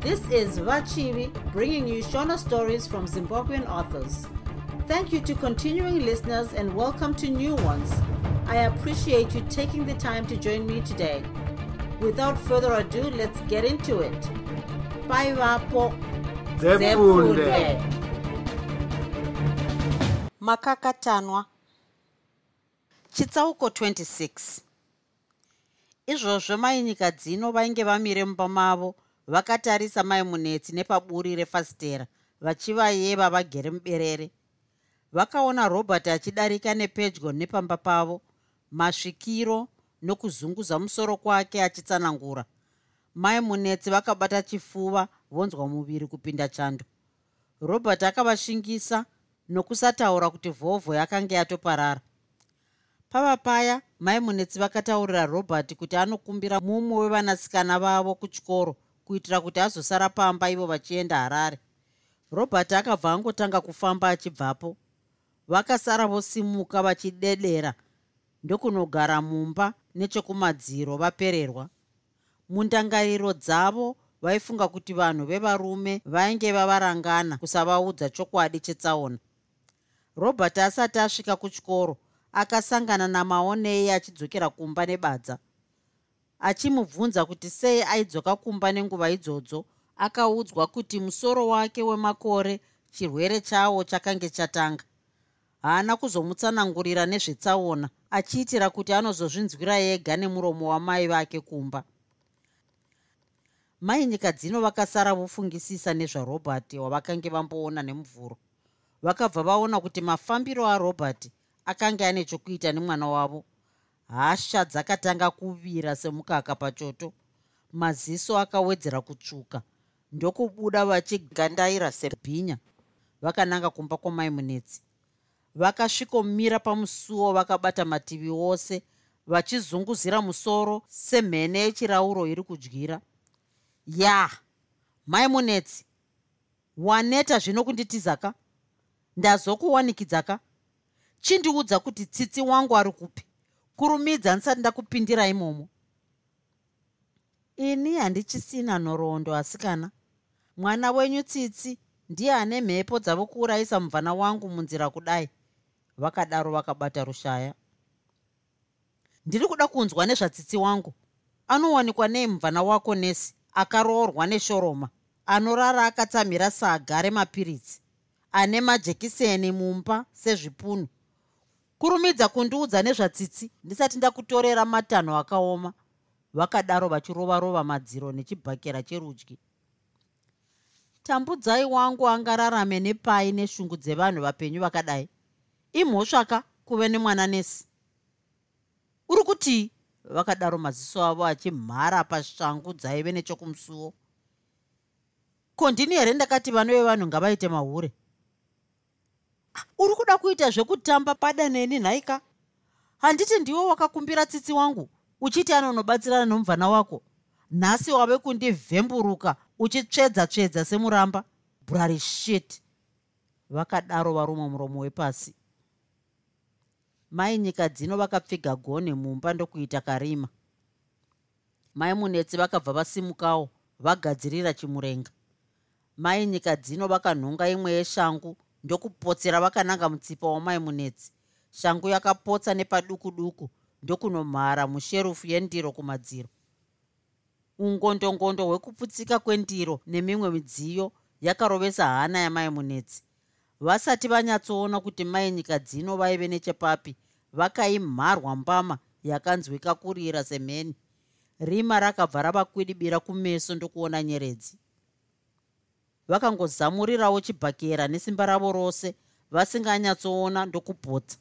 This is Vachivi bringing you Shona stories from Zimbabwean authors. Thank you to continuing listeners and welcome to new ones. I appreciate you taking the time to join me today. Without further ado, let's get into it. Bye, Vapo. Makakatanwa chitsauko 26 izvozvo mai nyika dzino vainge vamire mumba mavo vakatarisa mai munetsi nepaburi refasitera vachivayeva vagere muberere. Vakaona robert achidarika nepedyo nepamba pavo masvikiro nokuzunguza musoro kwake achitsanangura. Mai munetsi vakabata chifuva vonzwa muviri kupinda chando. Robert akavashingisa nokusataura kuti vhovho yakanga yatoparara. Pava paya mai munetsi vakataurira robert kuti anokumbira mumwe wevanasikana vavo kuchikoro kuitira kuti azosara pamba ivo vachienda harare. Robert akabva angotanga kufamba achibvapo. Vakasara vosimuka vachidedera. Ndokunogara mumba nechekumadziro vapererwa. Mundangariro dzavo vaifunga kuti vanhu vevarume vainge vavarangana kusavaudza chokwadi chetsaona robert asati asvika kuchikoro akasangana namaonei achidzokera kumba nebadza achimubvunza kuti sei aidzoka kumba nenguva idzodzo akaudzwa kuti musoro wake wemakore chirwere chawo chakange chatanga. Haana kuzomutsanangurira nezvetsaona achiitira kuti anozozvinzwira ega nemuromo wamai vake kumba. Mai nyika dzino vakasara vofungisisa nezvarobert wavakange vamboona nemuvhuro vakabva vaona kuti mafambiro arobert akanga ane chokuita nemwana wavo hasha dzakatanga kuvira semukaka pachoto. Maziso akawedzera kutsvuka ndokubuda vachigandaira sebhinya. Vakananga kumba kwamai munetsi. Vakasvikomira pamusuwo vakabata mativi ose vachizunguzira musoro semhene yechirauro iri kudyira ya mai munetsi waneta zvino kunditizaka ndazokuwanikidzaka chindiudza kuti tsitsi wangu ari kupi kurumidza ndisati ndakupindira imomo. Ini handichisina nhoroondo asikana mwana wenyu tsitsi ndiye ane mhepo dzavo kuurayisa mubvana wangu munzira kudai. Vakadaro vakabata rushaya. Ndiri kuda kunzwa nezvatsitsi wangu. Anowanikwa nei mubvana wako nesi? Akaroorwa neshoroma. Anorara akatsamhira saga remapiritsi ane majekiseni mumba sezvipunu kurumidza kundiudza nezvatsitsi. Ndisati ndakutorera matanho akaoma. Vakadaro vachirovarova madziro nechibhakera cherudyi. Tambudzai wangu angararame nepai neshungu dzevanhu vapenyu vakadai. Imhosvaka kuve nemwana nesi. Uri kutii vakadaro maziso avo achimhara pashangu dzaive nechokumusuwo ko ndini here ndakati vano vevanhu ngavaite mahure uri kuda kuita zvekutamba padaneni nhaika handiti ndiwo wakakumbira tsitsi wangu uchiti anonobatsirana nomuvana wako? Nhasi wave kundivhemburuka uchitsvedza-tsvedza semuramba? Brary shit. Vakadaro varumwa muromo wepasi. Mai nyika dzino vakapfiga gone mumba ndokuita karima. Mai munetsi vakabva vasimukawo vagadzirira chimurenga. Mai nyika dzino vakanhonga imwe yeshangu ndokupotsera vakananga mutsipa wamai munetsi. Shangu yakapotsa nepaduku duku ndokunomhara musherufu yendiro kumadziro. Ungondongondo hwekuputsika kwendiro nemimwe midziyo yakarovesa hana yamai munetsi. Vasati vanyatsoona kuti mai nyika dzino vaive nechepapi vakaimharwa mbama yakanzwika kurira semheni. Rima rakabva ravakwidibira kumeso ndokuona nyeredzi vakangozamurirawo chibhakera nesimba ravo rose vasinganyatsoona ndokupotsa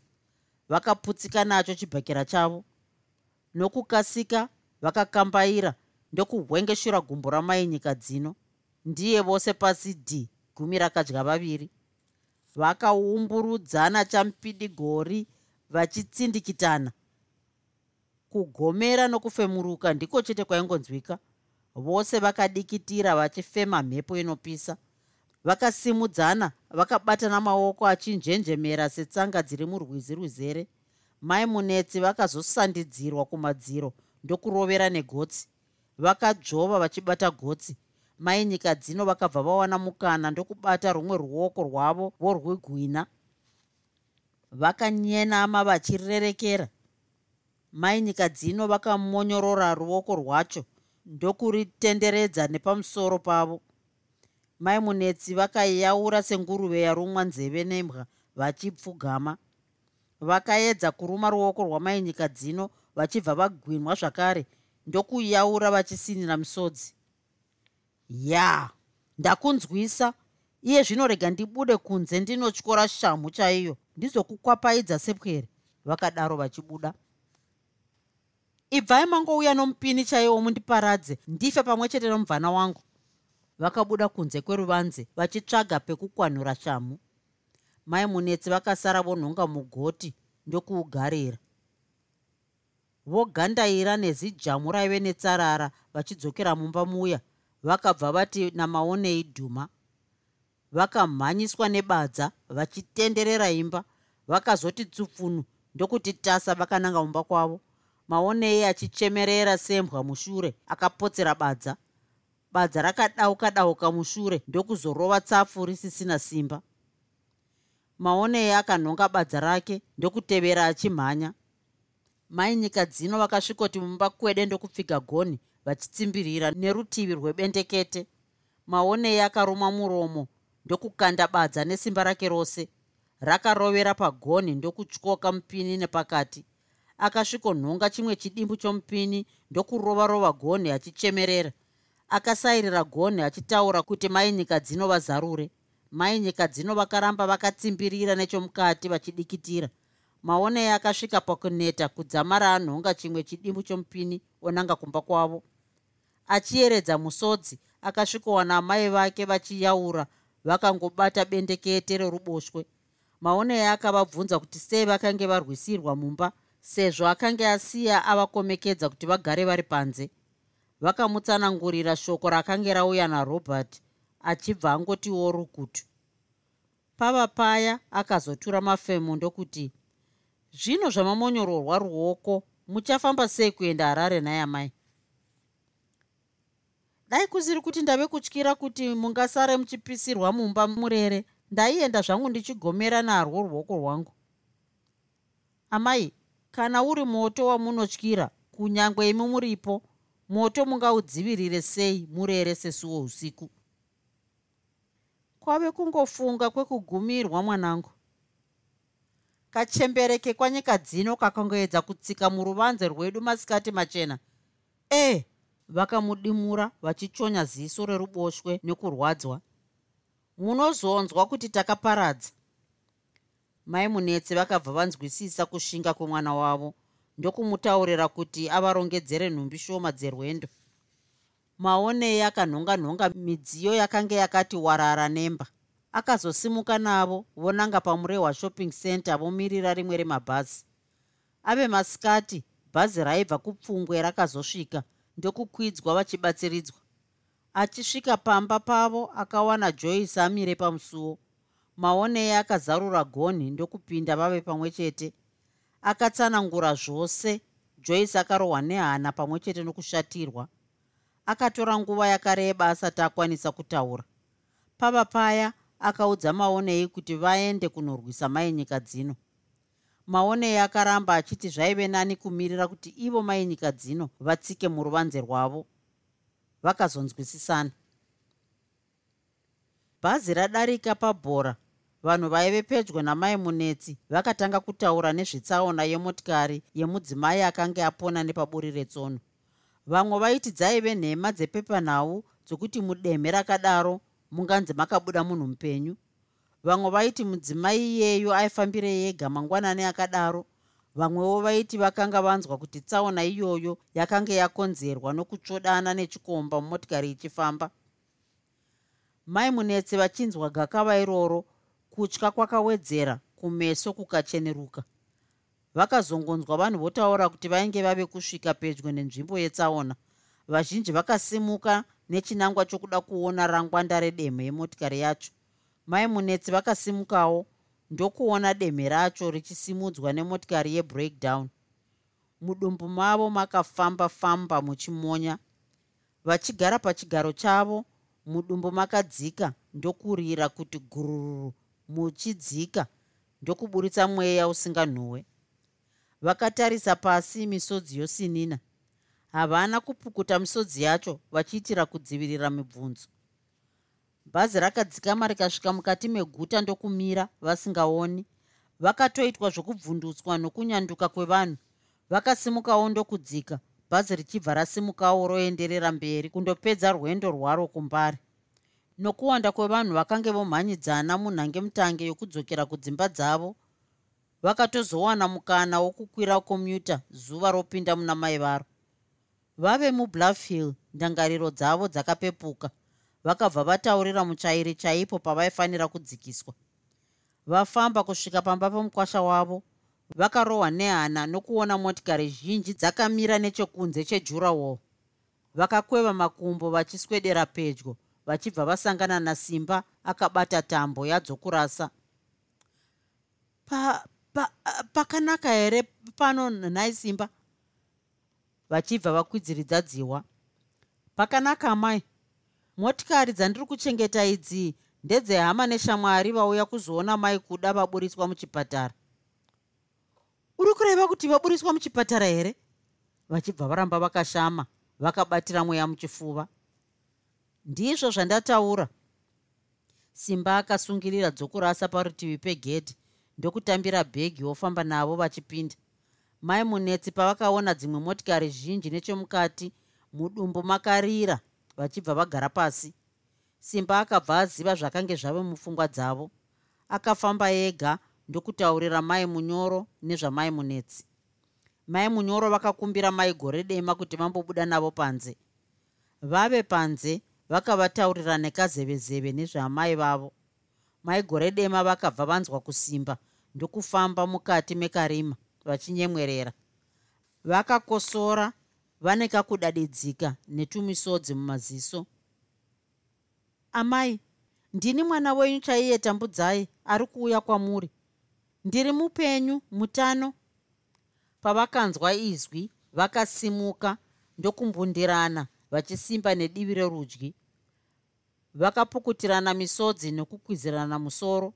vakaputsika nacho chibhakera chavo nokukasika vakakambaira ndokuhwengeshura gumbo ramai nyika dzino. Ndiye vose pasi d gumi rakadya vaviri. Vakaumburudzana chamupidigori vachitsindikitana kugomera nokufemuruka ndiko chete kwaingonzwika vose vakadikitira vachifema mhepo inopisa. Vakasimudzana vakabatana maoko achinjenjemera setsanga dziri murwizi rwuzere mai munetsi vakazosandidzirwa kumadziro ndokurovera negotsi. Vakadzvova vachibata gotsi. Mai nyika dzino vakabva vawana mukana ndokubata rumwe ruoko rwavo vorwegwina vakanyenama vachirerekera. Mai nyika dzino vakamonyorora ruoko rwacho ndokuritenderedza nepamusoro pavo. Mai munetsi vakayaura senguruve yarumwa nzeve nembwa vachipfugama. Vakaedza kuruma ruoko rwamai nyika dzino vachibva vagwinwa zvakare ndokuyaura vachisinira misodzi. Ya ndakunzwisa iye zvino rega ndibude kunze ndinotyora shamhu chaiyo ndizokukwapaidza sepwere vakadaro vachibuda ibvai mangouya nomupini chaiwo mundiparadze ndife pamwe chete nomubvana wangu. Vakabuda kunze kweruvanze vachitsvaga pekukwanhura shamhu. Mai munetsi vakasara vonhonga mugoti ndokuugarira. Vogandaira nezijamu raive netsarara vachidzokera mumba muya vakabva vati namaonei dhuma vakamhanyiswa nebadza vachitenderera imba vakazoti tsupfunu ndokuti tasa vakananga mumba kwavo maonei achichemerera sembwa mushure akapotsera badza. Badza rakadauka dauka mushure ndokuzorova tsapfu risisina simba. Maonei akanhonga badza rake ndokutevera achimhanya. Mai nyika dzino vakasvikoti mumba kwede ndokupfiga goni vachitsimbirira nerutivi rwebendekete. Maonei akaruma muromo ndokukanda badza nesimba rake rose. Rakarovera pagoni ndokutyoka mupini nepakati akasvikonhonga chimwe chidimbu chomupini ndokurova rova gonhi achichemerera. Akasairira gonhi achitaura kuti mai nyika dzino vazarure. Mai nyika dzino vakaramba vakatsimbirira nechomukati vachidikitira. Maonei akasvika pakuneta kudzamara anhonga chimwe chidimbu chomupini onanga kumba kwavo. Achieredza musodzi akasvikowana amai vake vachiyaura vakangobata bendekete reruboshwe. Maonei akavabvunza kuti sei vakange varwisirwa mumba sezvo akange asiya avakomekedza kuti vagare vari panze. Vakamutsanangurira shoko rakange rauya narobert achibva angotiwo rukutu. Pava paya akazotura mafemo ndokuti zvino zvamamonyororwa ruoko muchafamba sei kuenda harare nayamai dai kusiri kuti ndave kutyira kuti mungasare muchipisirwa mumba murere. Ndaienda zvangu ndichigomera narwo ruoko rwangu. Amai kana uri moto wamunotyira kunyange imi muripo moto mungaudzivirire sei murere sesuwo usiku? Kwave kungofunga kwekugumirwa mwanangu. Kachembereke kwanyika dzino kakangoedza kutsika muruvanze rwedu masikati machena. E vakamudimura vachichonya ziso reruboshwe nekurwadzwa. Munozonzwa kuti takaparadza mai munetse vakabva vanzwisisa kushinga kwemwana wavo ndokumutaurira kuti avarongedzere nhumbi shoma dzerwendo. Maonei akanhonga-nhonga midziyo yakanga yakati warara nemba. Akazosimuka navo vonanga pamurehwa shopping center vomirira rimwe remabhazi. Ave masikati bhazi raibva kupfungwe rakazosvika ndokukwidzwa vachibatsiridzwa. Achisvika pamba pavo akawana joyce amire pamusuwo maonei akazarura gonhi ndokupinda vave pamwe chete. Akatsanangura zvose joyce akarohwa nehana pamwe chete nokushatirwa. Akatora nguva yakareba asati akwanisa kutaura. Pava paya akaudza maonei kuti vaende kunorwisa mai nyika dzino. Maonei akaramba achiti zvaive nani kumirira kuti ivo mai nyika dzino vatsike muruvanze rwavo. Vakazonzwisisana. Bhazi radarika pabhora vanhu vaive pedyo namai munetsi vakatanga kutaura nezvetsaona yemotikari yemudzimai akanga apona nepaburi retsono. Vamwe vaiti dzaive nhema dzepepanhau dzokuti mudemhe rakadaro munganzi makabuda munhu mupenyu. Vamwe vaiti mudzimai iyeyo aifambire yega mangwanani akadaro. Vamwewo vaiti vakanga vanzwa kuti tsaona iyoyo yakanga yakonzerwa nokutsvodana nechikomba mumotikari ichifamba. Mai munetse vachinzwa gakava iroro kutya kwakawedzera kumeso kukacheneruka. Vakazongonzwa vanhu votaura kuti vainge vave kusvika pedyo nenzvimbo yetsaona. Vazhinji vakasimuka nechinangwa chokuda kuona rangwanda redemhe yemotikari yacho. Mai munetsi vakasimukawo ndokuona demhe racho richisimudzwa nemotikari yebreakdown. Mudumbu mavo makafamba-famba muchimonya. Vachigara pachigaro chavo mudumbu makadzika ndokurira kuti gururu muchidzika ndokuburitsa mweya usinganhuhwe vakatarisa pasi misodzi yosinina. Havana kupukuta misodzi yacho vachiitira kudzivirira mibvunzo. Bhazi rakadzikama rikasvika mukati meguta ndokumira vasingaoni. Vakatoitwa zvokubvundutswa nokunyanduka kwevanhu. Vakasimukawo ndokudzika. Bhazi richibva rasimukawo roenderera mberi kundopedza rwendo rwaro kumbari nokuwanda kwevanhu vakange vomhanyidzana munhange mutange yokudzokera kudzimba dzavo vakatozowana mukana wokukwira komuta zuva ropinda muna mai varo. Vave mubluffhill ndangariro dzavo dzakapepuka vakabva vataurira muchairi chaipo pavaifanira kudzikiswa. Vafamba kusvika pamba pomukwasha wavo vakarohwa nehana nokuona motikari zhinji dzakamira nechekunze chejurahall vakakweva makumbo vachiswedera pedyo vachibva vasangana nasimba akabata tambo yadzokurasa. Pa, pa, pakanaka here pano nhai simba? Vachibva vakwidziridza dziwa. Pakanaka mai motikari dzandiri kuchengeta idzi ndedzehama neshamwari vauya kuzoona mai kuda vaburiswa muchipatara. Uri kureva kuti vaburiswa muchipatara here? Vachibva varamba vakashama vakabatira mweya muchifuva ndizvo zvandataura. Simba akasungirira dzokurasa parutivi pegedhi ndokutambira bhegi wofamba navo vachipinda. Mai munetsi pavakaona dzimwe motikari zhinji nechemukati mudumbu makarira vachibva vagara pasi. Simba akabva aziva zvakange zvave mupfungwa dzavo. Akafamba ega ndokutaurira mai munyoro nezvamai munetsi. Mai munyoro vakakumbira mai gore dema kuti vambobuda navo panze. Vave panze vakavataurira nekazevezeve nezvamai vavo. Mai gore dema vakabva vanzwa kusimba ndokufamba mukati mekarima vachinyemwerera. Vakakosora vane kakudadidzika netumisodzi mumaziso amai ndini mwana wenyu chaiye tambudzai ari kuuya kwamuri. Ndiri mupenyu mutano. Pavakanzwa izwi vakasimuka ndokumbundirana vachisimba nedivi rerudyi vakapukutirana misodzi nokukwizirana musoro.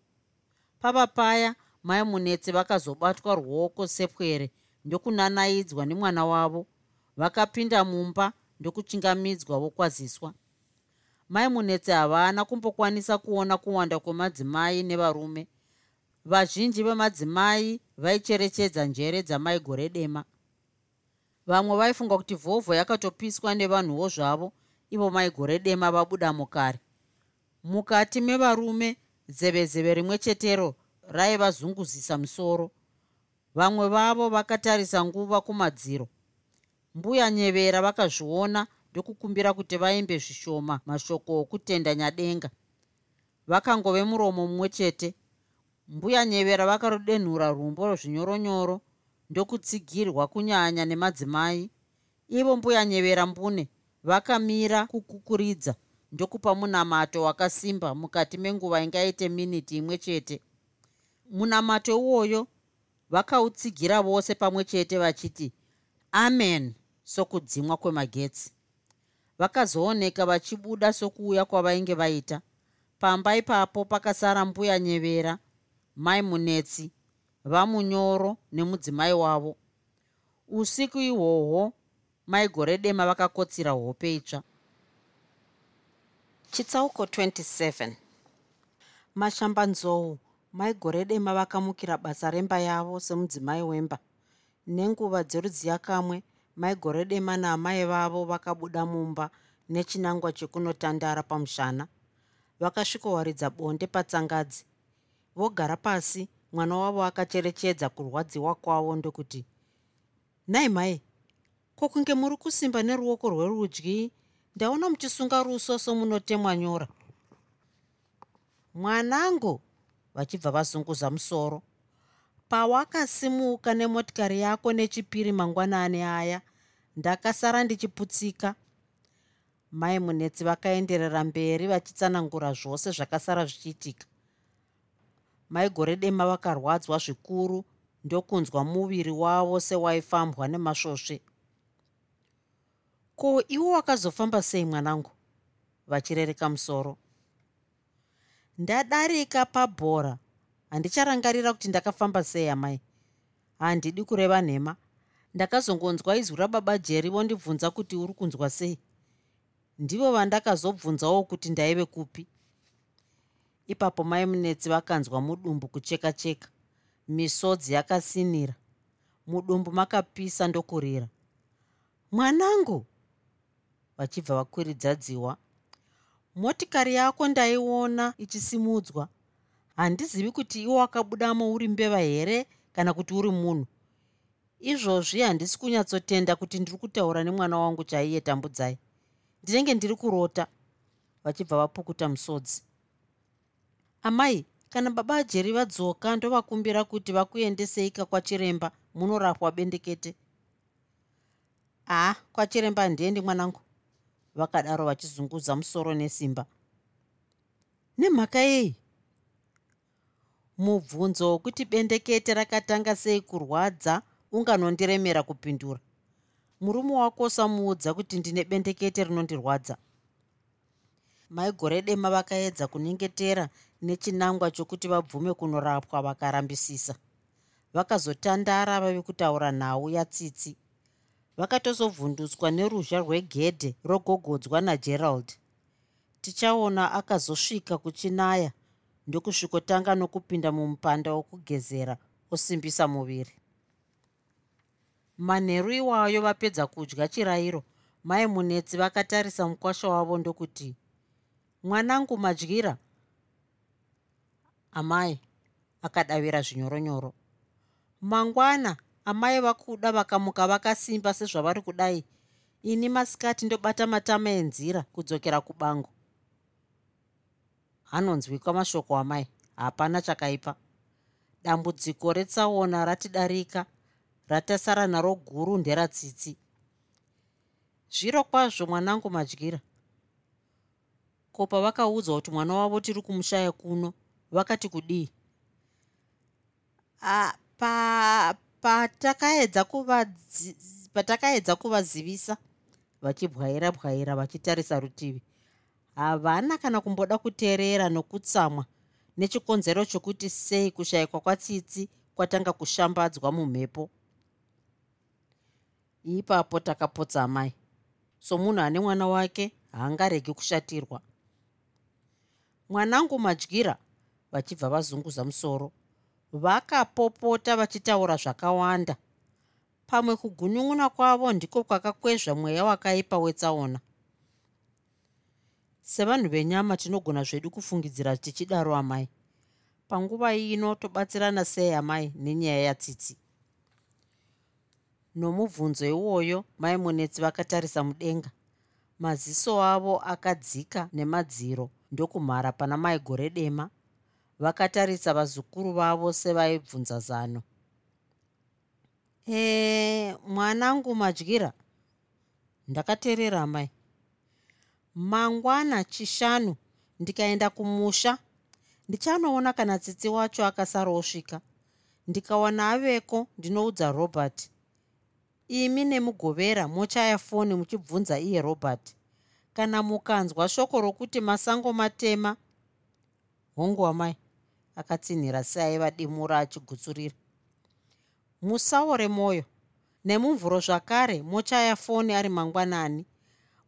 Pava paya mai munetsi vakazobatwa ruoko sepwere ndokunanaidzwa nemwana wavo vakapinda mumba ndokuchingamidzwa vokwaziswa. Mai munetsi havana kumbokwanisa kuona kuwanda kwemadzimai nevarume. Vazhinji vemadzimai vaicherechedza njere dzamai gore dema. Vamwe vaifunga kuti vhovho yakatopiswa nevanhuwo zvavo ivo mai gore dema vabuda mukare mukati mevarume zevezeve rimwe chetero raivazunguzisa musoro. Vamwe vavo vakatarisa nguva kumadziro. Mbuya nyevera vakazviona ndokukumbira kuti vaimbe zvishoma mashoko okutenda nyadenga. Vakangove muromo mumwe chete. Mbuya nyevera vakarodenhura rumbo zvinyoronyoro ndokutsigirwa kunyanya nemadzimai. Ivo mbuya nyevera mbune vakamira kukukuridza ndokupa munamato wakasimba mukati menguva ingaite miniti imwe chete. Munamato iwoyo vakautsigira vose pamwe chete vachiti amen sokudzimwa kwemagetsi. Vakazooneka vachibuda sokuuya kwavainge vaita. Pamba ipapo pakasara mbuya nyevera mai munetsi vamunyoro nemudzimai wavo. Usiku ihwohwo mai gore dema vakakotsira hope itsva chitsauko 27 mashambanzou mai gore dema vakamukira basa remba yavo semudzimai wemba. Nenguva dzerudziya kamwe mai gore dema naamai vavo vakabuda mumba nechinangwa chekunotandara pamushana. Vakasvikowaridza bonde patsangadzi. Vogara pasi mwana wavo akacherechedza kurwadziwa kwavo ndokuti nhai mai kwokunge muri kusimba neruoko rwerudyi ndaona muchisunga ruso somunotemwa nyora. Mwanangu vachibva vazunguza musoro. Pawakasimuka nemotikari yako nechipiri mangwanani aya ndakasara ndichiputsika. Mai munetsi vakaenderera mberi vachitsanangura zvose zvakasara zvichiitika. Mai gore dema vakarwadzwa zvikuru ndokunzwa muviri wavo sewaifambwa nemasvosve ko iwo wakazofamba sei mwanangu? Vachirereka musoro. Ndadarika pabhora handicharangarira kuti ndakafamba sei amai. Handidi kureva nhema. Ndakazongonzwa izwi rababa jeri vondibvunza kuti uri kunzwa sei. Ndivo vandakazobvunzawo kuti ndaive kupi. Ipapo mai munetsi vakanzwa mudumbu kucheka cheka misodzi yakasinira. Mudumbu makapisa ndokurira. Mwanangu vachibva vakwiridzwa dziwa. Motikari yako ndaiona ichisimudzwa. Handizivi kuti iwo wakabudamo uri mbeva here kana kuti uri munhu. Izvozvi handisi kunyatsotenda kuti ndiri kutaura nemwana wangu chaiye tambudzai. Ndinenge ndiri kurota vachibva vapukuta musodzi. Amai kana baba ajeri vadzoka ndovakumbira kuti vakuendeseika kwachiremba munorapwa bendekete. Haa kwachiremba handiendi mwanangu vakadaro vachizunguza musoro nesimba. Nemhaka yei mubvunzo wokuti bendekete rakatanga sei kurwadza unganondiremera kupindura. Murume wako usamuudza kuti ndine bendekete rinondirwadza. Maigore dema vakaedza kunyengetera nechinangwa chokuti vabvume kunorapwa vakarambisisa. Vakazotandara vave kutaura nhau yatsitsi vakatozovhundutswa neruzha rwegedhe rogogodzwa nagerald. Tichaona akazosvika kuchinaya ndokusvikotanga nokupinda mumupanda wokugezera osimbisa muviri. Manheru iwayo vapedza kudya chirayiro mai munetsi vakatarisa mukwasha wavo ndokuti mwanangu madyira! Amai akadavira zvinyoronyoro. Mangwana amai vakuda vakamuka vakasimba sezvavari kudai. Ini masikati ndobata matama enzira kudzokera kubango. Hanonzwikwa mashoko amai hapana chakaipa. Dambudziko retsaona ratidarika ratasara naro guru nderatsitsi zviro kwazvo mwanangu madyira. Ko pavakaudzwa kuti mwana wavo tiri kumushaya kuno vakati kudii patakaedza patakaedza kuvazivisa vachibwaira bwaira vachitarisa rutivi. Havana kana kumboda kuteerera nokutsamwa nechikonzero chokuti sei kushayikwa kwatsitsi kwatanga kushambadzwa mumhepo. Ipapo takapotsa amai somunhu ane mwana wake haangaregi kushatirwa. Mwanangu madyira vachibva vazunguza musoro vakapopota vachitaura zvakawanda. Pamwe kugunun'una kwavo ndiko kwakakwezva mweya wakaipa wetsaona. Sevanhu venyama tinogona zvedu kufungidzira tichidaro amai. Panguva ino tobatsirana sei amai nenyaya yatsitsi? Nomubvunzo iwoyo mai munetsi vakatarisa mudenga. Maziso avo akadzika nemadziro ndokumhara pana mai gore dema vakatarisa vazukuru vavo sevaibvunza zano. E mwanangu madyira ndakateerera mai. Mangwana chishanu ndikaenda kumusha. Ndichanoona kana tsitsi wacho akasarosvika ndikawana aveko ndinoudza robert. Imi nemugovera mochaya foni muchibvunza iye robert. Kana mukanzwa shoko rokuti masango matema hongu amai akatsinhira seaiva dimura achigutsurira. Musaore mwoyo nemumvuro zvakare mochaya foni ari mangwanani.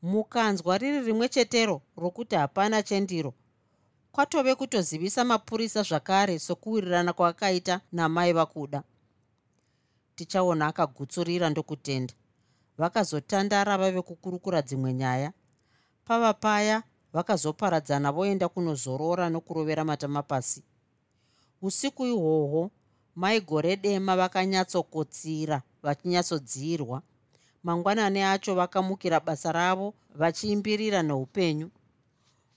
Mukanzwa riri rimwe chetero rokuti hapana chendiro. Kwatove kutozivisa mapurisa zvakare sokuwirirana kwakaita namai vakuda. Tichaona akagutsurira ndokutenda. Vakazotandara vave kukurukura dzimwe nyaya. Pava paya vakazoparadzana voenda kunozorora nokurovera matama pasi usiku ihwohwo mai gore dema vakanyatsokotsira vachinyatsodzirwa mangwanani acho vakamukira basa ravo vachiimbirira neupenyu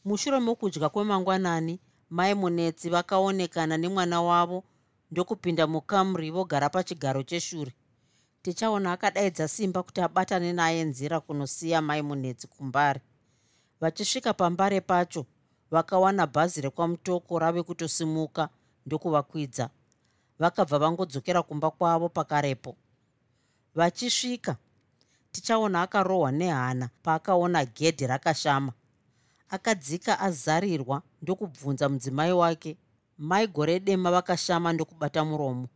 mushure mokudya kwemangwanani mai munetsi vakaonekana nemwana wavo ndokupinda mukamuri vogara pachigaro cheshure. Tichaona akadaidza simba kuti abatane naye nzira kunosiya mai munetsi kumbare. Vachisvika pambare pacho vakawana bhazi rekwamutoko rave kutosimuka ndokuvakwidza. Vakabva vangodzokera kumba kwavo pakarepo. Vachisvika tichaona akarohwa nehana paakaona gedhi rakashama. Akadzika azarirwa ndokubvunza mudzimai wake. Mai gore dema vakashama ndokubata muromo.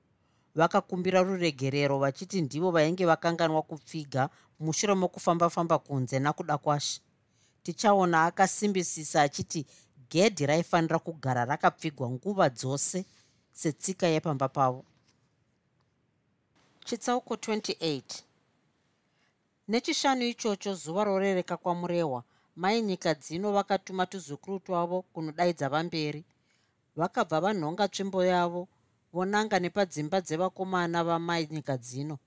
Vakakumbira ruregerero vachiti ndivo vainge vakanganwa kupfiga mushure mokufamba-famba kunze nakuda kwashe tichaona akasimbisisa achiti gedhi raifanira kugara rakapfigwa nguva dzose setsika yepamba pavo. Chitsauko 28 nechishanu ichocho zuva rorereka kwamurehwa mai nyika dzino vakatuma tuzukuru twavo kunodaidza vamberi. Vakabva vanhonga tsvimbo yavo vonanga nepadzimba dzevakomana vamai nyika dzino.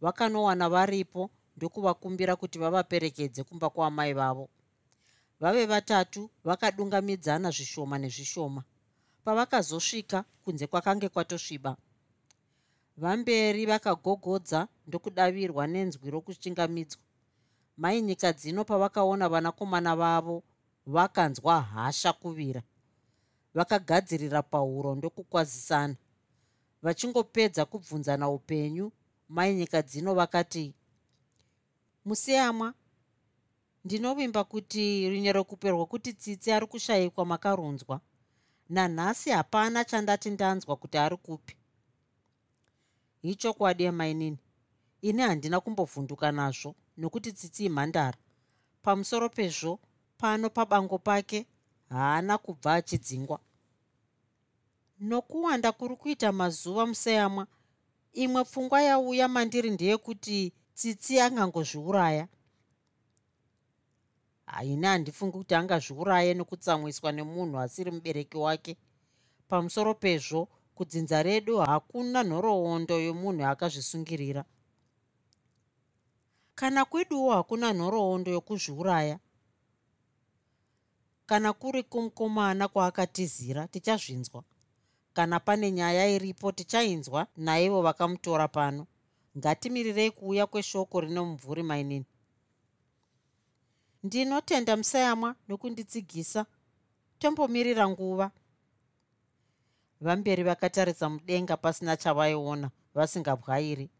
Vakanowana varipo ndokuvakumbira kuti vavaperekedze kumba kwaamai vavo vave vatatu vakadungamidzana zvishoma nezvishoma. Pavakazosvika kunze kwakange kwatosviba. Vamberi vakagogodza ndokudavirwa nenzwi rokuchingamidzwa mai nyika dzino pavakaona vanakomana vavo vakanzwa hasha kuvira. Vakagadzirira pauro ndokukwazisana. Vachingopedza kubvunzana upenyu mai nyika dzino vakati musiyamwa ndinovimba kuti rinyerokupe rwokuti tsitsi ari kushayikwa makarunzwa. Nanhasi hapana chandati ndanzwa kuti ari kupi. Ichokwadi yemainini ini handina kumbovhunduka nazvo nokuti tsitsi imhandara. Pamusoro pezvo pano pabango pake haana kubva achidzingwa. Nokuwanda kuri kuita mazuva museyamwa imwe pfungwa yauya mandiri ndeyekuti tsitsi angangozviuraya haini handifungi kuti angazviuraye nokutsamwiswa nemunhu asiri mubereki wake. Pamusoro pezvo kudzinza redu hakuna nhoroondo yomunhu akazvisungirira. Kana kweduwo hakuna nhoroondo yokuzviuraya. Kana kuri kumukomana kwaakatizira tichazvinzwa. Kana pane nyaya iripo tichainzwa naivo vakamutora pano. Ngatimirirei kuuya kweshoko rine mumvuri mainini ndinotenda musayamwa nokunditsigisa tombomirira nguva. Vamberi vakatarisa mudenga pasina chavaiona vasingabwairi.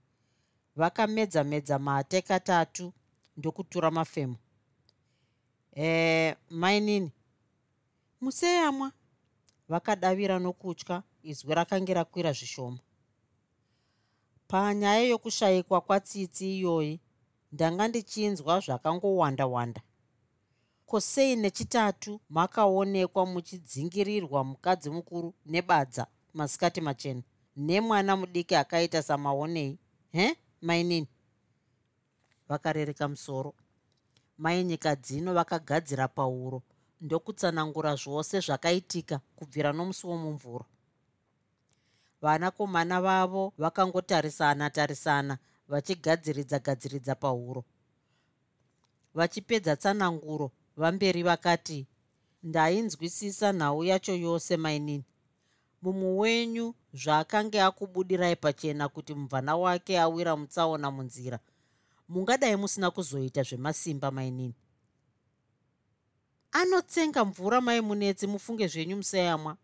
Vakamedza medza mate katatu ndokutura mafemo e mainini museyamwa. Vakadavira nokutya izwi rakange rakwira zvishoma. Panyaya yokushayikwa kwatsitsi iyoyi ndanga ndichinzwa zvakangowanda wanda kosei nechitatu makaonekwa muchidzingirirwa mukadzi mukuru nebadza masikati machena nemwana mudiki akaita samaonei. He? Mainini. Vakarereka musoro. Mai nyika dzino vakagadzira pauro ndokutsanangura zvose zvakaitika kubvira nomusi womumvuro vanakomana vavo vakangotarisana tarisana vachigadziridza gadziridza pauro vachipedza tsananguro vamberi vakati ndainzwisisa nhau yacho yose mainini mumwe wenyu zvaakange akubudirai pachena kuti mubvana wake awira mutsaona munzira. Mungadai musina kuzoita zvemasimba mainini anotsenga mvura maimunetsi mufunge zvenyu museyamwa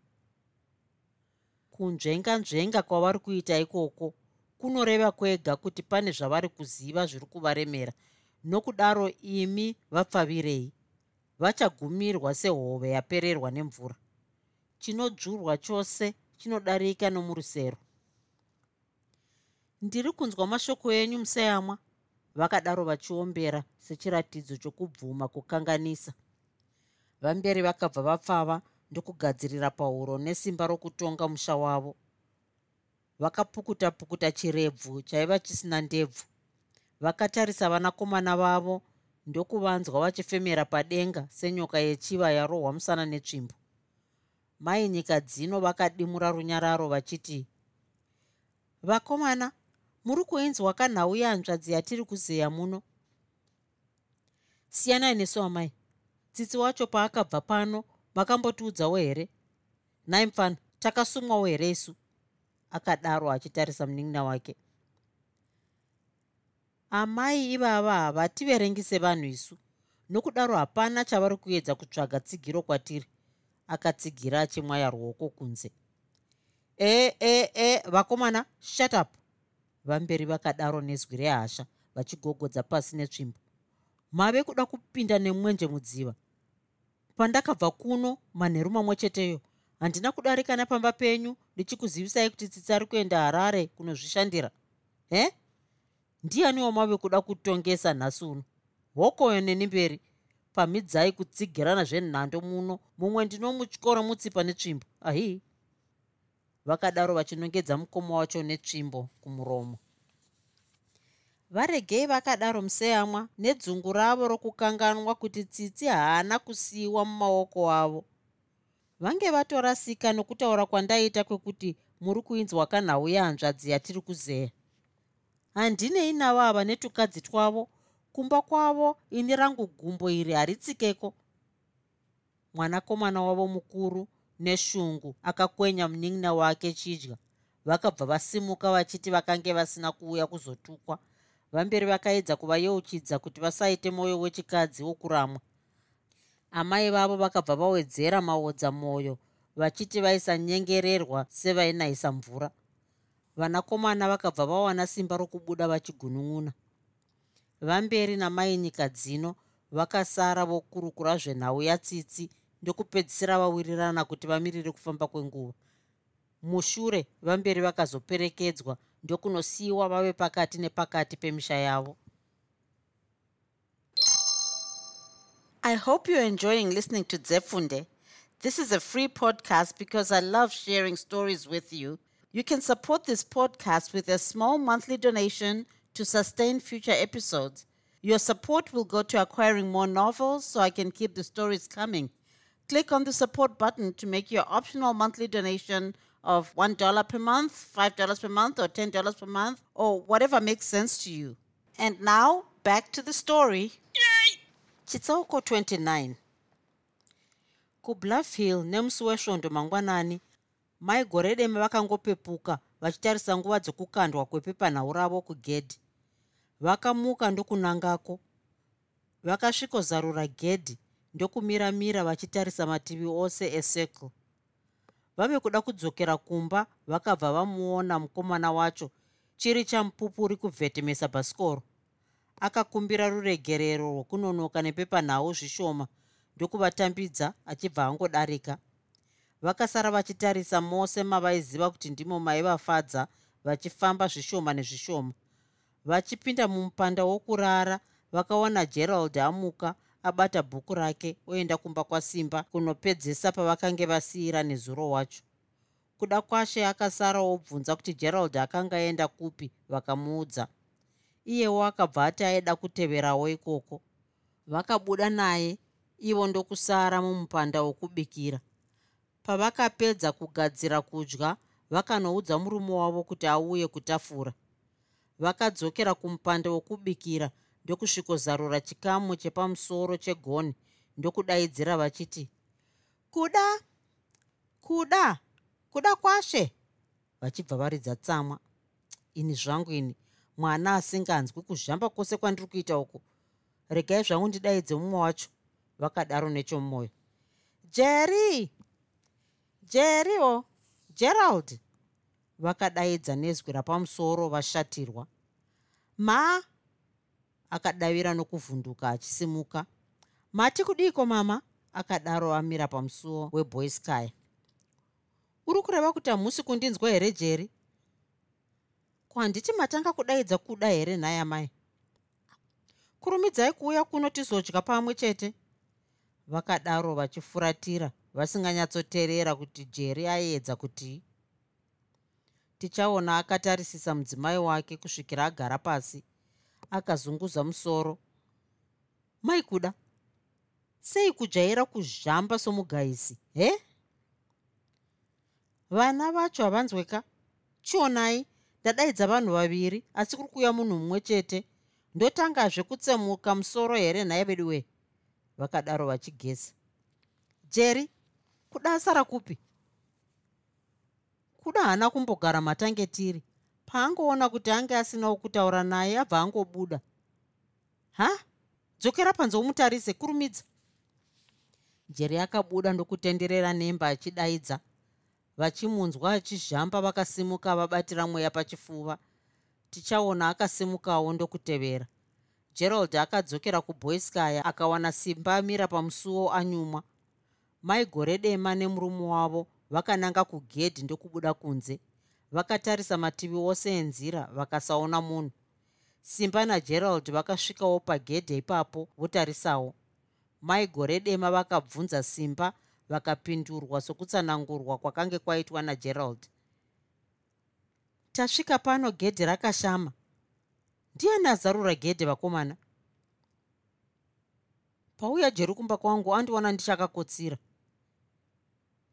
kunzvenga nzvenga kwavari kuita ikoko kunoreva kwega kuti pane zvavari kuziva zviri kuvaremera. Nokudaro imi vapfavirei vachagumirwa sehove yapererwa nemvura. Chinodzvurwa chose chinodarika nomurusero ndiri kunzwa mashoko enyu museyamwa vakadaro vachiombera sechiratidzo chokubvuma kukanganisa. Vamberi vakabva vapfava ndokugadzirira pauro nesimba rokutonga musha wavo. Vakapukuta pukuta chirebvu chaiva chisina ndebvu. Vakatarisa vanakomana vavo ndokuvanzwa vachifemera padenga senyoka yechiva yarohwa musana netsvimbo. Mai nyika dzino vakadimura runyararo vachiti vakomana muri kuinzwa kanhau yanzvadzi yatiri kuzeya muno? Siyanai nesu amai tsitsi wacho paakabva pano makambotiudzawo here? Nhai mfana takasumwawo here isu? Akadaro achitarisa munin'ina wake amai ivava havativerengi sevanhu isu. Nokudaro hapana chavari kuedza kutsvaga tsigiro kwatiri. Akatsigira achimwaya ruoko kunze. E e e vakomana shatup vamberi vakadaro nezwi rehasha vachigogodza pasi netsvimbo. Mave kuda kupinda nemwenje mudziva. Pandakabva kuno manheru mamwe cheteyo handina kudarika napamba penyu ndichikuzivisai kuti tsitsi ari kuenda harare kunozvishandira. He ndianiwo mave kuda kutongesa nhasi uno? Hokoyo neni mberi pamidzai kutsigirana zvenhando muno. Mumwe ndinomutyora mutsipa netsvimbo. Ahii vakadaro vachinongedza mukoma wacho netsvimbo kumuromo. Varegei vakadaro museyamwa nedzungu ravo rokukanganwa kuti tsitsi haana kusiyiwa mumaoko avo. Vange vatorasika nokutaura kwandaita kwekuti muri kuinzwa kanhau yehanzvadzi yatiri kuzeya handinei navo ava netukadzi twavo. Kumba kwavo ini rangu gumbo iri haritsikeko mwanakomana wavo mukuru neshungu akakwenya munin'ina wake chidya. Vakabva vasimuka vachiti vakange vasina kuuya kuzotukwa. Vamberi vakaedza kuvayeuchidza kuti vasaite mwoyo wechikadzi wokuramwa. Amai vavo vakabva vawedzera maodza mwoyo vachiti vaisanyengererwa sevainayisa mvura vanakomana vakabva vawana simba rokubuda vachigunun'una vamberi namai nyika dzino vakasara vokurukura zvenhau yatsitsi ndokupedzisira vawirirana kuti vamirire kufamba kwenguva. Mushure vamberi vakazoperekedzwa ndokunosiyiwa vave pakati nepakati pemisha yavo. I hope you're enjoying listening to zefunde. This is a free podcast because i love sharing stories with you you can support this podcast with a small monthly donation to sustain future episodes your support will go to acquiring more novels so i can keep the stories coming click on the support button to make your optional monthly donation of $1 per month, $5 per month, or $10 per month, or whatever makes sense to you. And now, back to the story. chitsauko 29 kubluffhill nemusi wesvondo mangwanani mai goredeme vakangopepuka vachitarisa nguva dzokukandwa kwepepanhau ravo kugedhi. Vakamuka ndokunangako vakasvikozarura gedhi ndokumiramira vachitarisa mativi ose ecircle vave kuda kudzokera kumba vakabva vamuona mukomana wacho chiri chamupupuri kubvetemesa bhasikoro akakumbira ruregerero rwokunonoka nepepanhau zvishoma ndokuvatambidza achibva angodarika vakasara vachitarisa mose mavaiziva kuti ndimo maivafadza vachifamba zvishoma nezvishoma. Vachipinda mumupanda wokurara vakaona gerald amuka abata bhuku rake oenda kumba kwasimba kunopedzesa pavakange vasiyira nezuro wacho. Kuda kwashe akasara obvunza kuti gerald akanga aenda kupi vakamuudza. Iyewo akabva ati aida kuteverawo ikoko. Vakabuda naye ivo ndokusara mumupanda wokubikira pavakapedza kugadzira kudya vakanoudza murume wavo kuti auye kutafura. Vakadzokera kumupanda wokubikira ndokusvikozarura chikamu chepamusoro chegoni ndokudaidzira vachiti kuda kuda kuda kwashe vachibva varidza tsamwa. Ini zvangu ini mwana asinganzwi kuzhamba kwose kwandiri kuita uku. Regai zvangu ndidaidze mumwe wacho vakadaro nechomwoyo jerry jerryo gerald vakadaidza nezwi rapamusoro vashatirwa. Ma akadavira nokuvhunduka achisimuka. Mati kudiko mama? Akadaro amira pamusuwo weboysky uri kureva kuti hamusi kundinzwa here jeri ko handiti matanga kudaidza kuda here nhaya mai kurumidzai kuuya kuno tizodya pamwe chete. Vakadaro vachifuratira vasinganyatsoteerera kuti jeri aiedza kuti tichaona akatarisisa mudzimai wake kusvikira agara pasi akazunguza musoro. Mai kuda sei kujaira kuzhamba somugaisi he? Vana vacho havanzweka. Chionai ndadaidza vanhu vaviri asi kuri kuuya munhu mumwe chete. Ndotangazve kutsemuka musoro here nhaye vedu wee vakadaro vachigeza. Jeri kuda asara kupi? Kuda haana kumbogara matange tiri. Paangoona kuti ange asinawo kutaura naye abva angobuda. Ha? Dzokera panze umutarise kurumidza. Jeri akabuda ndokutenderera nemba achidaidza. Vachimunzwa achizhamba vakasimuka vabatira mweya pachifuva. Tichaona akasimukawo ndokutevera. Gerald akadzokera kuboyskaya akawana simba amira pamusuwo anyumwa mai gore dema nemurume wavo vakananga kugedhi ndokubuda kunze. Vakatarisa mativi ose enzira vakasaona munhu. Simba nagerald vakasvikawo pagedhe ipapo votarisawo. Mai gore dema vakabvunza simba vakapindurwa sokutsanangurwa kwakange kwaitwa nagerald. Tasvika pano gedhe rakashama. Ndiani azarura gedhe vakomana? Pauya jeri kumba kwangu andiona ndichakakotsira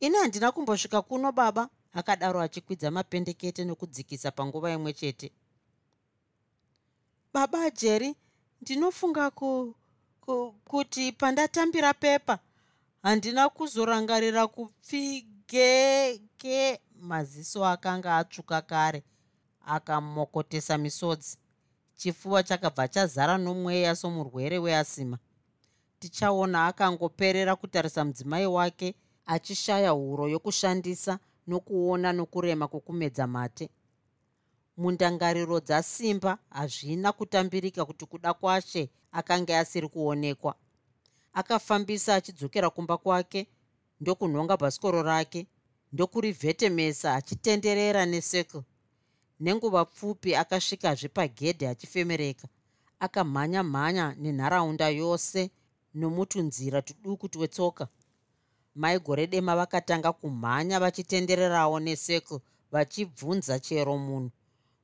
ini handina kumbosvika kuno baba akadaro achikwidza mapendekete nokudzikisa panguva imwe chete. Baba jeri ndinofunga ku, ku, kuti pandatambira pepa handina kuzorangarira kupfigeke maziso akanga atsvuka kare akamokotesa misodzi. Chifuva chakabva chazara nomweya somurwere weasima. Tichaona akangoperera kutarisa mudzimai wake achishaya huro yokushandisa nokuona nokurema kwokumedza mate. Mundangariro dzasimba hazvina kutambirika kuti kuda kwashe akanga asiri kuonekwa. Akafambisa achidzokera kumba kwake ndokunhonga bhasikoro rake ndokurivhetemesa achitenderera nesekle nenguva pfupi akasvikazve pagedhe achifemereka. Akamhanya mhanya nenharaunda yose nomutunzira tuduku twetsoka mai gore dema vakatanga kumhanya vachitendererawo nesekle vachibvunza chero munhu.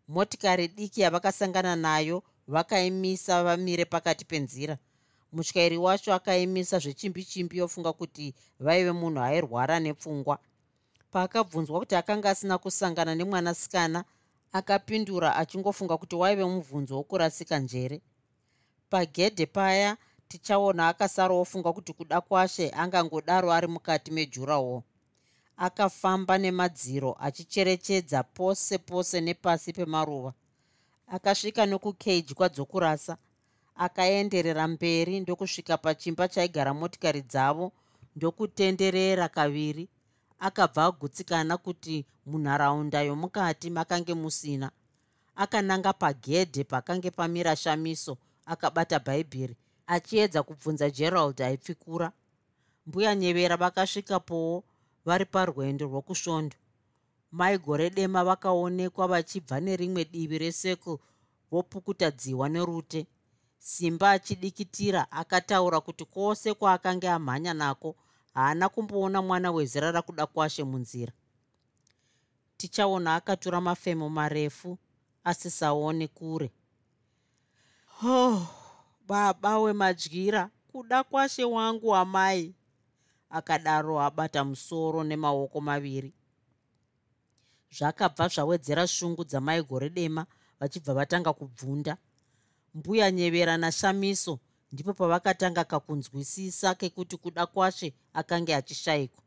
Motikari diki yavakasangana nayo vakaimisa vamire pakati penzira. Mutyairi wacho akaimisa zvechimbi chimbi yofunga kuti vaive munhu airwara nepfungwa. Paakabvunzwa kuti akanga asina kusangana nemwanasikana akapindura achingofunga kuti waive mubvunzo wokurasika njere. Pagedhe paya tichaona akasarawo funga kuti kuda kwashe angangodaro ari mukati mejurawo akafamba nemadziro achicherechedza pose pose nepasi pemaruva. Akasvika nokukage kwadzokurasa akaenderera mberi ndokusvika pachimba chaigara motikari dzavo ndokutenderera kaviri. Akabva agutsikana kuti munharaunda yomukati makange musina. Akananga pagedhe pakange pamira shamiso akabata bhaibheri achiedza kubvunza gerald aipfikura mbuya nyevera vakasvikapowo vari parwendo rwokusvondo. Mai gore dema vakaonekwa vachibva nerimwe divi resekle vopukuta dziwa nerute. Simba achidikitira akataura kuti kwose kwaakanga amhanya nako haana kumboona mwana wezira rakuda kwashe munzira. Tichaona akatura mafemo marefu asisaone kure. Oh baba wemadyira kuda kwashe wangu amai akadaro abata musoro nemaoko maviri. Zvakabva zvawedzera shungu dzamai gore dema vachibva vatanga kubvunda. Mbuya nyevera nashamiso ndipo pavakatanga kakunzwisisa kekuti kuda kwashe akanga achishayikwa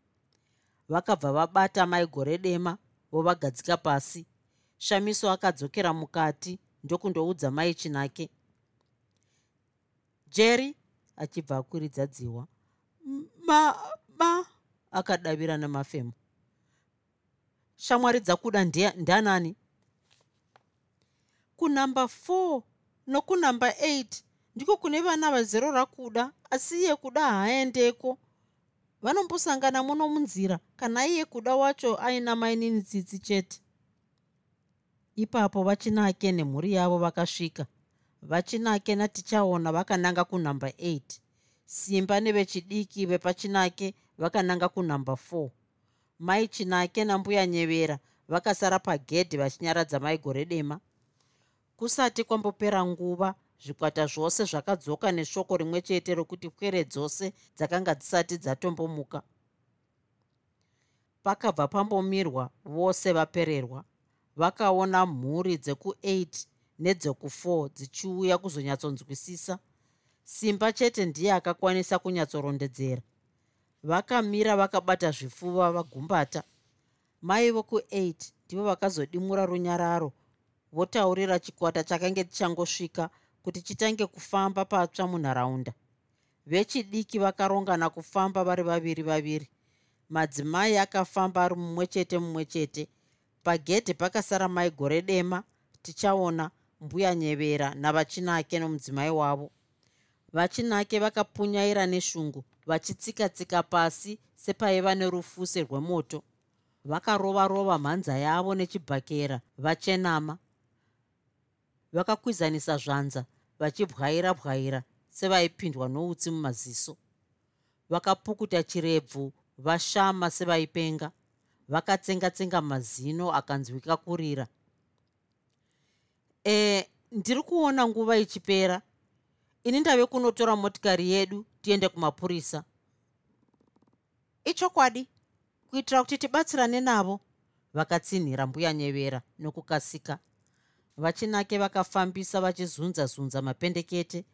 vakabva vabata mai gore dema vovagadzika pasi. Shamiso akadzokera mukati ndokundoudza mai chinake jerry achibva akwiridza dziwa. Ma ma akadavira nemafemo shamwari dzakuda ndanani? Kunamba 4 nokunamba 8 ndiko kune vana vazero rakuda asi iye kuda haaendeko vanombosangana muno munzira kana iye kuda wacho aina mainini tsitsi chete. Ipapo vachinake nemhuri yavo vakasvika vachinake natichaona vakananga kunhamba 8 simba nevechidiki vepachinake vakananga kunhamba 4 mai chinake nambuya nyevera vakasara pagedhi vachinyaradza mai gore dema. Kusati kwambopera nguva zvikwata zvose zvakadzoka neshoko rimwe chete rokuti pwere dzose dzakanga dzisati dzatombomuka. Pakabva pambomirwa vose vapererwa. Vakaona mhuri dzeku8 nedzeku4 dzichiuya kuzonyatsonzwisisa. Simba chete ndiye akakwanisa kunyatsorondedzera. Vakamira vakabata zvifuva vagumbata. Mai voku8 ndivo vakazodimura runyararo votaurira chikwata chakange tichangosvika kuti chitange kufamba patsva munharaunda. Vechidiki vakarongana kufamba vari vaviri vaviri. Madzimai akafamba ari mumwe chete mumwe chete. Pagedhe pakasara mai gore dema tichaona mbuya nyevera navachinake nomudzimai wavo. Vachinake vakapunyaira neshungu vachitsika-tsika pasi sepaiva nerufuse rwemoto. Vakarova rova mhanza yavo nechibhakera vachenama. Vakakwizanisa zvanza vachibwaira bwaira sevaipindwa noutsi mumaziso. Vakapukuta chirebvu vashama sevaipenga. Vakatsenga-tsenga mazino akanzwika kurira e ndiri kuona nguva ichipera. Ini ndave kunotora motikari yedu tiende kumapurisa. Ichokwadi kuitira kuti tibatsirane navo vakatsinhira mbuya nyevera nokukasika. Vachinake vakafambisa vachizunza-zunza mapendekete.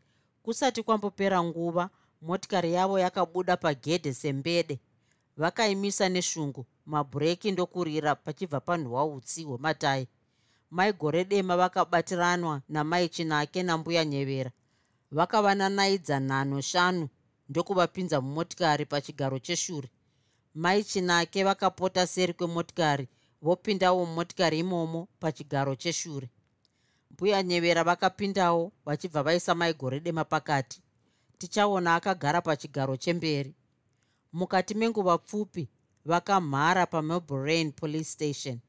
Kusati kwambopera nguva motikari yavo yakabuda pagedhe sembede. Vakaimisa neshungu mabhureki ndokurira pachibva panhuhwa utsi hwematai mai gore dema vakabatiranwa namai chinake nambuya nyevera. Vakavananaidza nhano shanu ndokuvapinza mumotikari pachigaro cheshure. Mai chinake vakapota seri kwemotikari vopindawo mumotikari imomo pachigaro cheshure. Mbuya nyevera vakapindawo vachibva vaisa mai gore dema pakati. Tichaona akagara pachigaro chemberi. Mukati menguva pfupi vakamhara pamelborain police station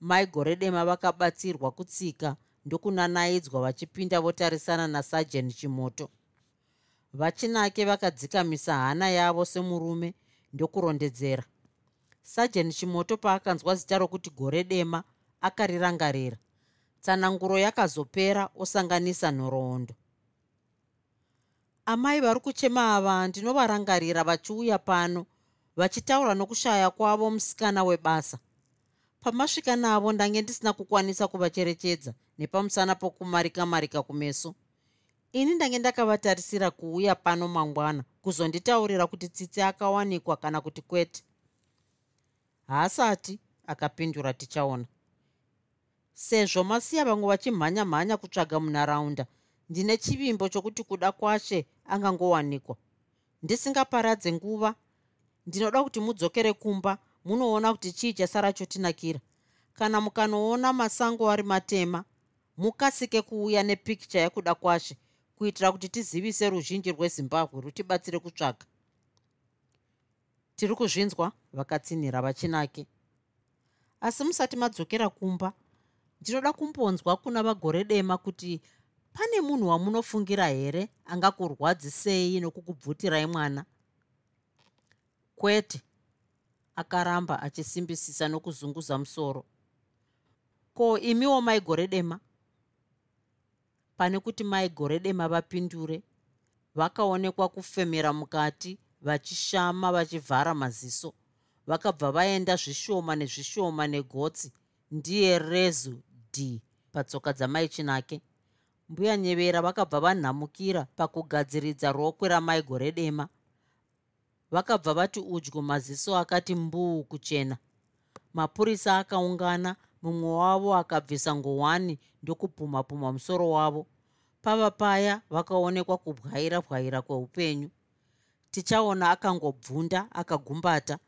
mai gore dema vakabatsirwa kutsika ndokunanaidzwa vachipinda votarisana nasajen chimoto. Vachinake vakadzikamisa hana yavo semurume ndokurondedzera. Sajen chimoto paakanzwa zita rokuti gore dema akarirangarira. Tsananguro yakazopera osanganisa nhoroondo. Amai vari kuchema ava ndinovarangarira vachiuya pano vachitaura nokushaya kwavo musikana webasa pamasvika navo ndange ndisina kukwanisa kuvacherechedza nepamusana pokumarika-marika kumeso. Ini ndange ndakavatarisira kuuya pano mangwana kuzonditaurira kuti tsitsi akawanikwa kana kuti kwete. Haasati akapindura tichaona. Sezvo masiya vamwe vachimhanya-mhanya kutsvaga munharaunda ndine chivimbo chokuti kuda kwashe angangowanikwa. Ndisingaparadze nguva ndinoda kuti mudzokere kumba munoona kuti chii chasara chotinakira. Kana mukanoona masango ari matema mukasike kuuya nepikicha yekuda kwashe kuitira kuti tizivise ruzhinji rwezimbabwe rutibatsire kutsvaga tiri kuzvinzwa vakatsinhira vachinake. Asi musati madzokera kumba ndinoda kumbonzwa kuna vagore dema kuti pane munhu wamunofungira here angakurwadzisei nokukubvutirai mwana? Kwete akaramba achisimbisisa nokuzunguza musoro. Ko imiwo maigore dema? Pane kuti maigore dema vapindure vakaonekwa kufemera mukati vachishama vachivhara maziso vakabva vaenda zvishoma nezvishoma negotsi ndiye rezu d patsoka dzamaichinake mbuya nyevera vakabva vanhamukira pakugadziridza rokwe ramaigore dema vakabva vati udyu maziso akati mbuu kuchena. Mapurisa akaungana mumwe wavo akabvisa ngowani ndokupumha-pumha musoro wavo. Pava paya vakaonekwa kubwaira bwaira kweupenyu. Tichaona akangobvunda akagumbata.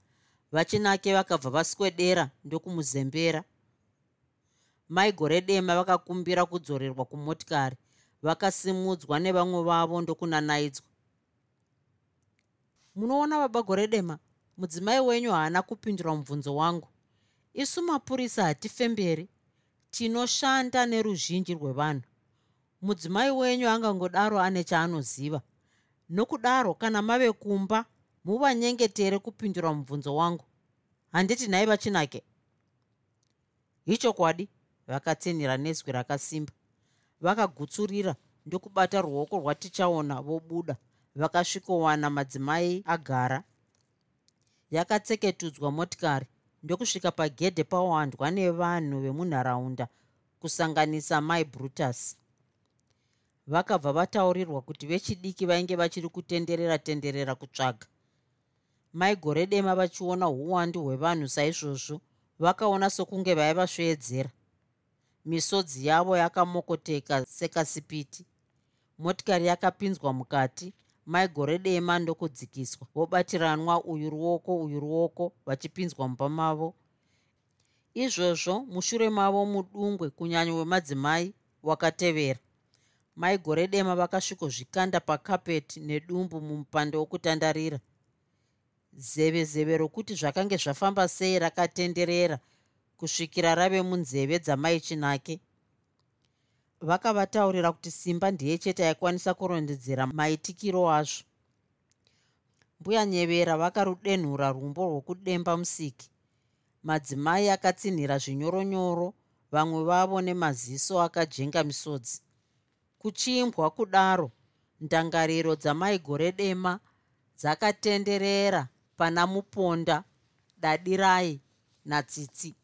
Vachinake vakabva vaswedera ndokumuzembera. Mai gore dema vakakumbira kudzorerwa kumotikari. Vakasimudzwa nevamwe vavo ndokunanaidzwa munoona baba gore dema mudzimai wenyu haana kupindura mubvunzo wangu. Isu mapurisa hatifemberi tinoshanda neruzhinji rwevanhu. Mudzimai wenyu angangodaro ane chaanoziva. Nokudaro kana mave kumba muvanyengetere kupindura mubvunzo wangu. Handiti nhai vachinake. Ichokwadi vakatsinhira nezwi rakasimba. Vakagutsurira ndokubata ruoko rwatichaona vobuda vakasvikowana madzimai agara. Yakatseketudzwa motikari ndokusvika pagedhe pawandwa nevanhu vemunharaunda kusanganisa mai brutus. Vakabva vataurirwa kuti vechidiki vainge vachiri kutenderera tenderera kutsvaga. Mai gore dema vachiona uwandu hwevanhu saizvozvo vakaona sokunge vaivasveedzera misodzi yavo yakamokoteka sekasipiti. Motikari yakapinzwa mukati mai gore dema ndokudzikiswa. Vobatiranwa uyu ruoko uyu ruoko vachipinzwa mumba mavo. Izvozvo mushure mavo mudungwe kunyanya wemadzimai wakatevera. Maigore dema vakasvikozvikanda pakapeti nedumbu mumupando wokutandarira. Zeve zeve rokuti zvakange zvafamba sei rakatenderera kusvikira rave munzeve dzamaichinake vakavataurira kuti simba ndiye chete aikwanisa kurondedzera maitikiro azvo. Mbuya nyevera vakarudenhura rumbo rwokudemba musiki. Madzimai akatsinhira zvinyoronyoro vamwe vavo nemaziso akajenga misodzi. Kuchimbwa kudaro ndangariro dzamaigore dema dzakatenderera pana muponda dadirai natsitsi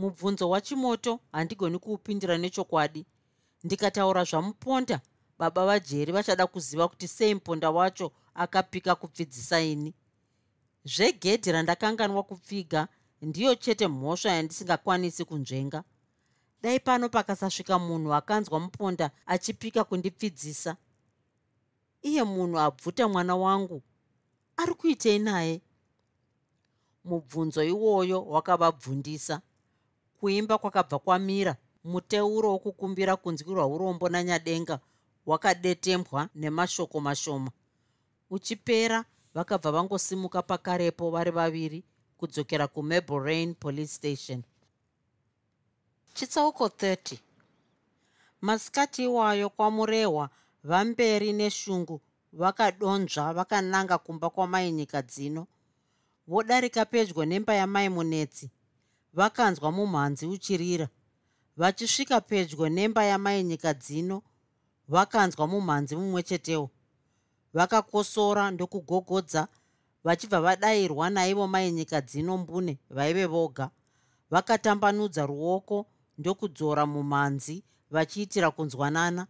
mubvunzo wachimoto handigoni kuupindira nechokwadi. Ndikataura zvamuponda baba vajeri vachada kuziva kuti sei muponda wacho akapika kupfidzisa ini. Zvegedhi randakanganwa kupfiga ndiyo chete mhosva yandisingakwanisi kunzvenga. Dai pano pakasasvika munhu akanzwa muponda achipika kundipfidzisa. Iye munhu abvuta mwana wangu ari kuitei naye? Mubvunzo iwoyo wakavabvundisa kuimba kwakabva kwamira. Muteuro wokukumbira kunzwirwa urombo nanyadenga wakadetembwa nemashoko mashoma. Uchipera vakabva vangosimuka pakarepo vari vaviri kudzokera kumablerain police station. Chitsauko 30 masikati iwayo kwamurehwa vamberi neshungu vakadonzva vakananga kumba kwamainyika dzino. Vodarika pedyo nemba yamai munetsi vakanzwa mumhanzi uchirira. Vachisvika pedyo nemba yamainyika dzino vakanzwa mumhanzi mumwe chetewo. Vakakosora ndokugogodza vachibva vadayirwa naivo mainyika dzino mbune vaive voga. Vakatambanudza ruoko ndokudzora mumhanzi vachiitira kunzwanana.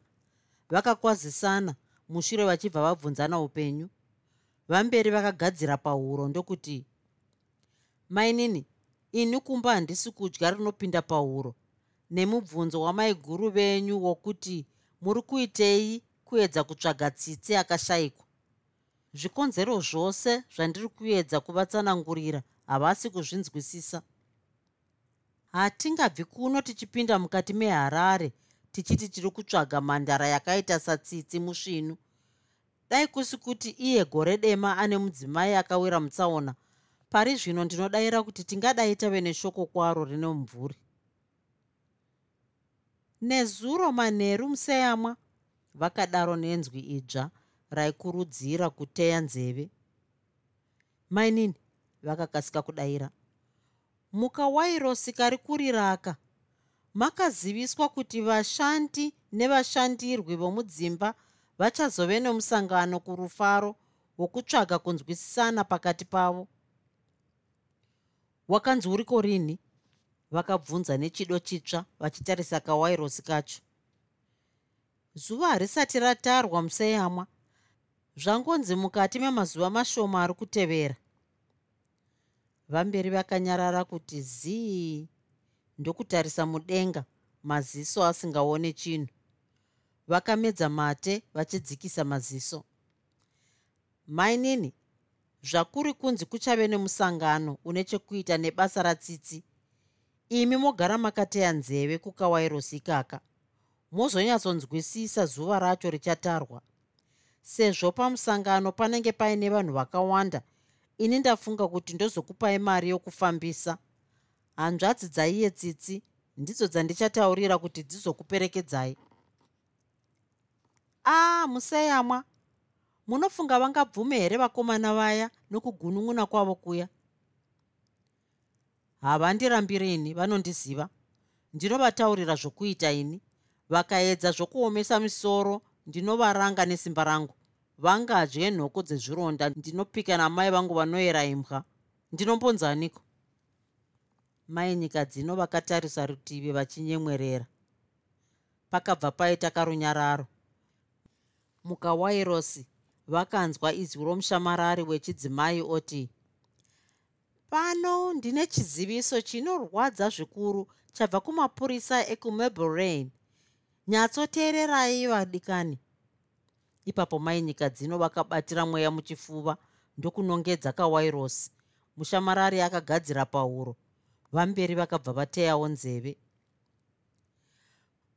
Vakakwazisana mushure vachibva vabvunzana upenyu. Vamberi vakagadzira pahuro ndokuti mainini ini kumba handisi kudya rinopinda pahuro. Nemubvunzo wamaiguru venyu wokuti muri kuitei kuedza kutsvaga tsitsi akashayikwa? Zvikonzero zvose zvandiri kuedza kuvatsanangurira havasi kuzvinzwisisa. Hatingabvi kuno tichipinda mukati meharare tichiti tiri kutsvaga mhandara yakaita satsitsi musvinu. Dai kusi kuti iye gore dema ane mudzimai akawira mutsaona pari zvino ndinodayira kuti tingadai tave neshoko kwaro rine mumvuri. Nezuro manheru museyamwa vakadaro nenzwi idzva raikurudzira kuteya nzeve. Mainini vakakasika kudayira. Mukawairosi kari kuriraka makaziviswa kuti vashandi nevashandirwi vomudzimba vachazove nemusangano kurufaro wokutsvaga kunzwisisana pakati pavo wakanzi uriko rini vakabvunza nechido chitsva vachitarisa kawairosi kacho. Zuva harisati ratarwa museyamwa zvangonzi mukati memazuva mashoma ari kutevera. Vamberi vakanyarara kuti zii ndokutarisa mudenga maziso asingaone chinhu. Vakamedza mate vachidzikisa maziso. Mainini zvakuri kunzi kuchave nemusangano une chekuita nebasa ratsitsi. Imi mogara makateya nzeve kukawairosi ikaka. Mozonyatsonzwisisa zuva racho richatarwa. Sezvo pamusangano panenge paine vanhu vakawanda ini ndafunga kuti ndozokupai mari yokufambisa. Hanzvadzi dzaiye tsitsi ndidzo dzandichataurira kuti dzizokuperekedzai. Aa museyamwa munofunga vangabvume here vakomana vaya nokugunun'una kwavo kuya? Havandirambiri ini vanondiziva ndinovataurira zvokuita ini. Vakaedza zvokuomesa misoro ndinovaranga nesimba rangu. Vangadye nhoko dzezvironda ndinopika namai vangu vanoyera imbwa ndinombonzaniko mai nyika dzino vakatarisa rutivi vachinyemwerera. Pakabva paita karunyararo. Mukawairosi vakanzwa izwi romushamarari wechidzimai oti pano ndine chiziviso chinorwadza zvikuru chabva kumapurisa ekumablerain nyatsoteererai vadikani. Ipapo mai nyika dzino vakabatira mweya muchifuva ndokunongedza kawairosi. Mushamarari akagadzira pahuro. Vamberi vakabva vateyawo nzeve.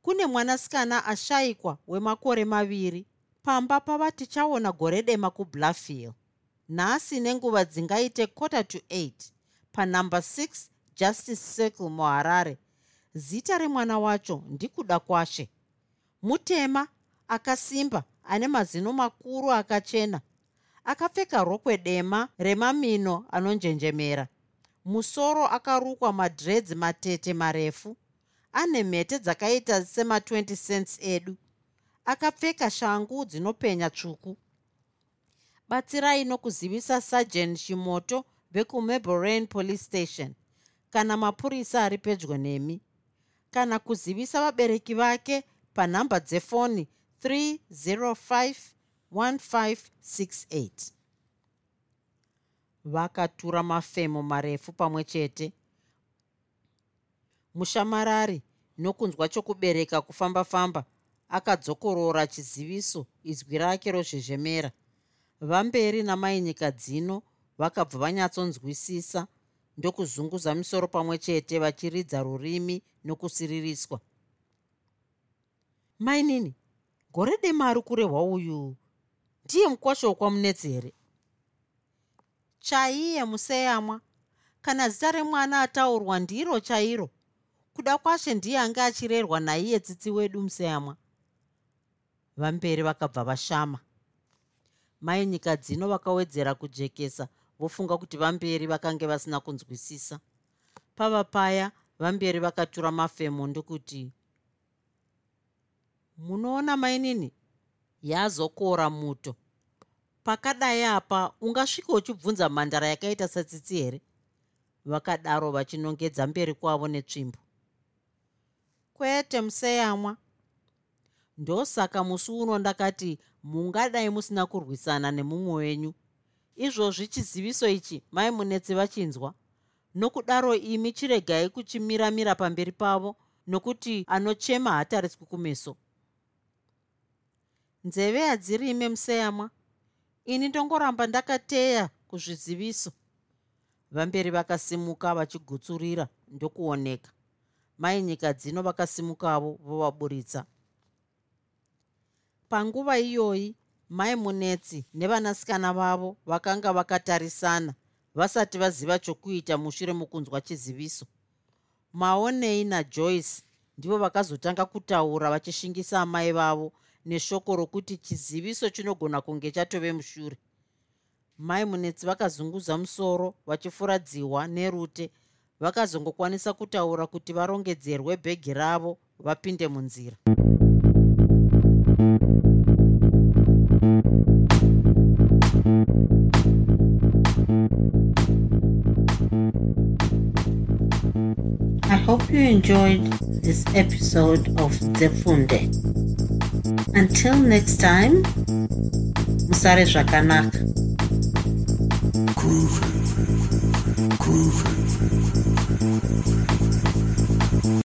Kune mwanasikana ashayikwa wemakore maviri pamba pava tichaona gore dema kubluffil nhasi nenguva dzingaite quarter to 8 panumber 6 justice circle muharare zita remwana wacho ndikuda kwashe. Mutema akasimba ane mazino makuru akachena. Akapfeka rokwe dema remamino anonjenjemera. Musoro akarukwa madredz matete marefu. Ane mhete dzakaita sema20 cents edu akapfeka shangu dzinopenya tsvuku. Batsirai nokuzivisa sergeant shimoto vekumablerain police station. Kana mapurisa ari pedyo nemi. Kana kuzivisa vabereki vake panhamba dzefoni 3051568 vakatura mafemo marefu pamwe chete. Mushamarari nokunzwa chokubereka kufamba-famba akadzokorora chiziviso izwi rake rozhezhemera. Vamberi namainyika dzino vakabva vanyatsonzwisisa ndokuzunguza misoro pamwe chete vachiridza rurimi nokusiririswa. Mainini gore dema ari kurehwa uyu. Ndiye mukwasha wokwamunetsi here? Chaiye museyamwa. Kana zita remwana ataurwa ndiro chairo. Kuda kwashe ndiye ange achirerwa naiye tsitsi wedu museyamwa vamberi vakabva vashama. Mai nyika dzino vakawedzera kujekesa vofunga kuti vamberi vakange vasina kunzwisisa. Pava paya vamberi vakatura mafemo ndokuti munoona mainini yazokora muto. Pakadai apa ungasvika uchibvunza mhandara yakaita satsitsi here? Vakadaro vachinongedza mberi kwavo netsvimbo. Kwete museyamwa ndosaka musi uno ndakati mungadai musina kurwisana nemumwe wenyu. Izvozvi chiziviso ichi mai munetsi vachinzwa. Nokudaro imi chiregai kuchimiramira pamberi pavo nokuti anochema hatariswi kumeso nzeve hadzirime museyamwa. Ini ndongoramba ndakateya kuzviziviso. Vamberi vakasimuka vachigutsurira ndokuoneka. Mai nyika dzino vakasimukavo vovaburitsa panguva iyoyi mai munetsi nevanasikana vavo vakanga vakatarisana vasati vaziva chokuita mushure mokunzwa chiziviso. Maonei najoyce ndivo vakazotanga kutaura vachishingisa amai vavo neshoko rokuti chiziviso chinogona kunge chatove mushure. Mai munetsi vakazunguza musoro vachifuradziwa nerute vakazongokwanisa kutaura kuti varongedzerwe bhegi ravo vapinde munzira I hope you enjoyed this episode of Zefunde. Until next time, Musare Zvakanaka. Groovy. Groovy.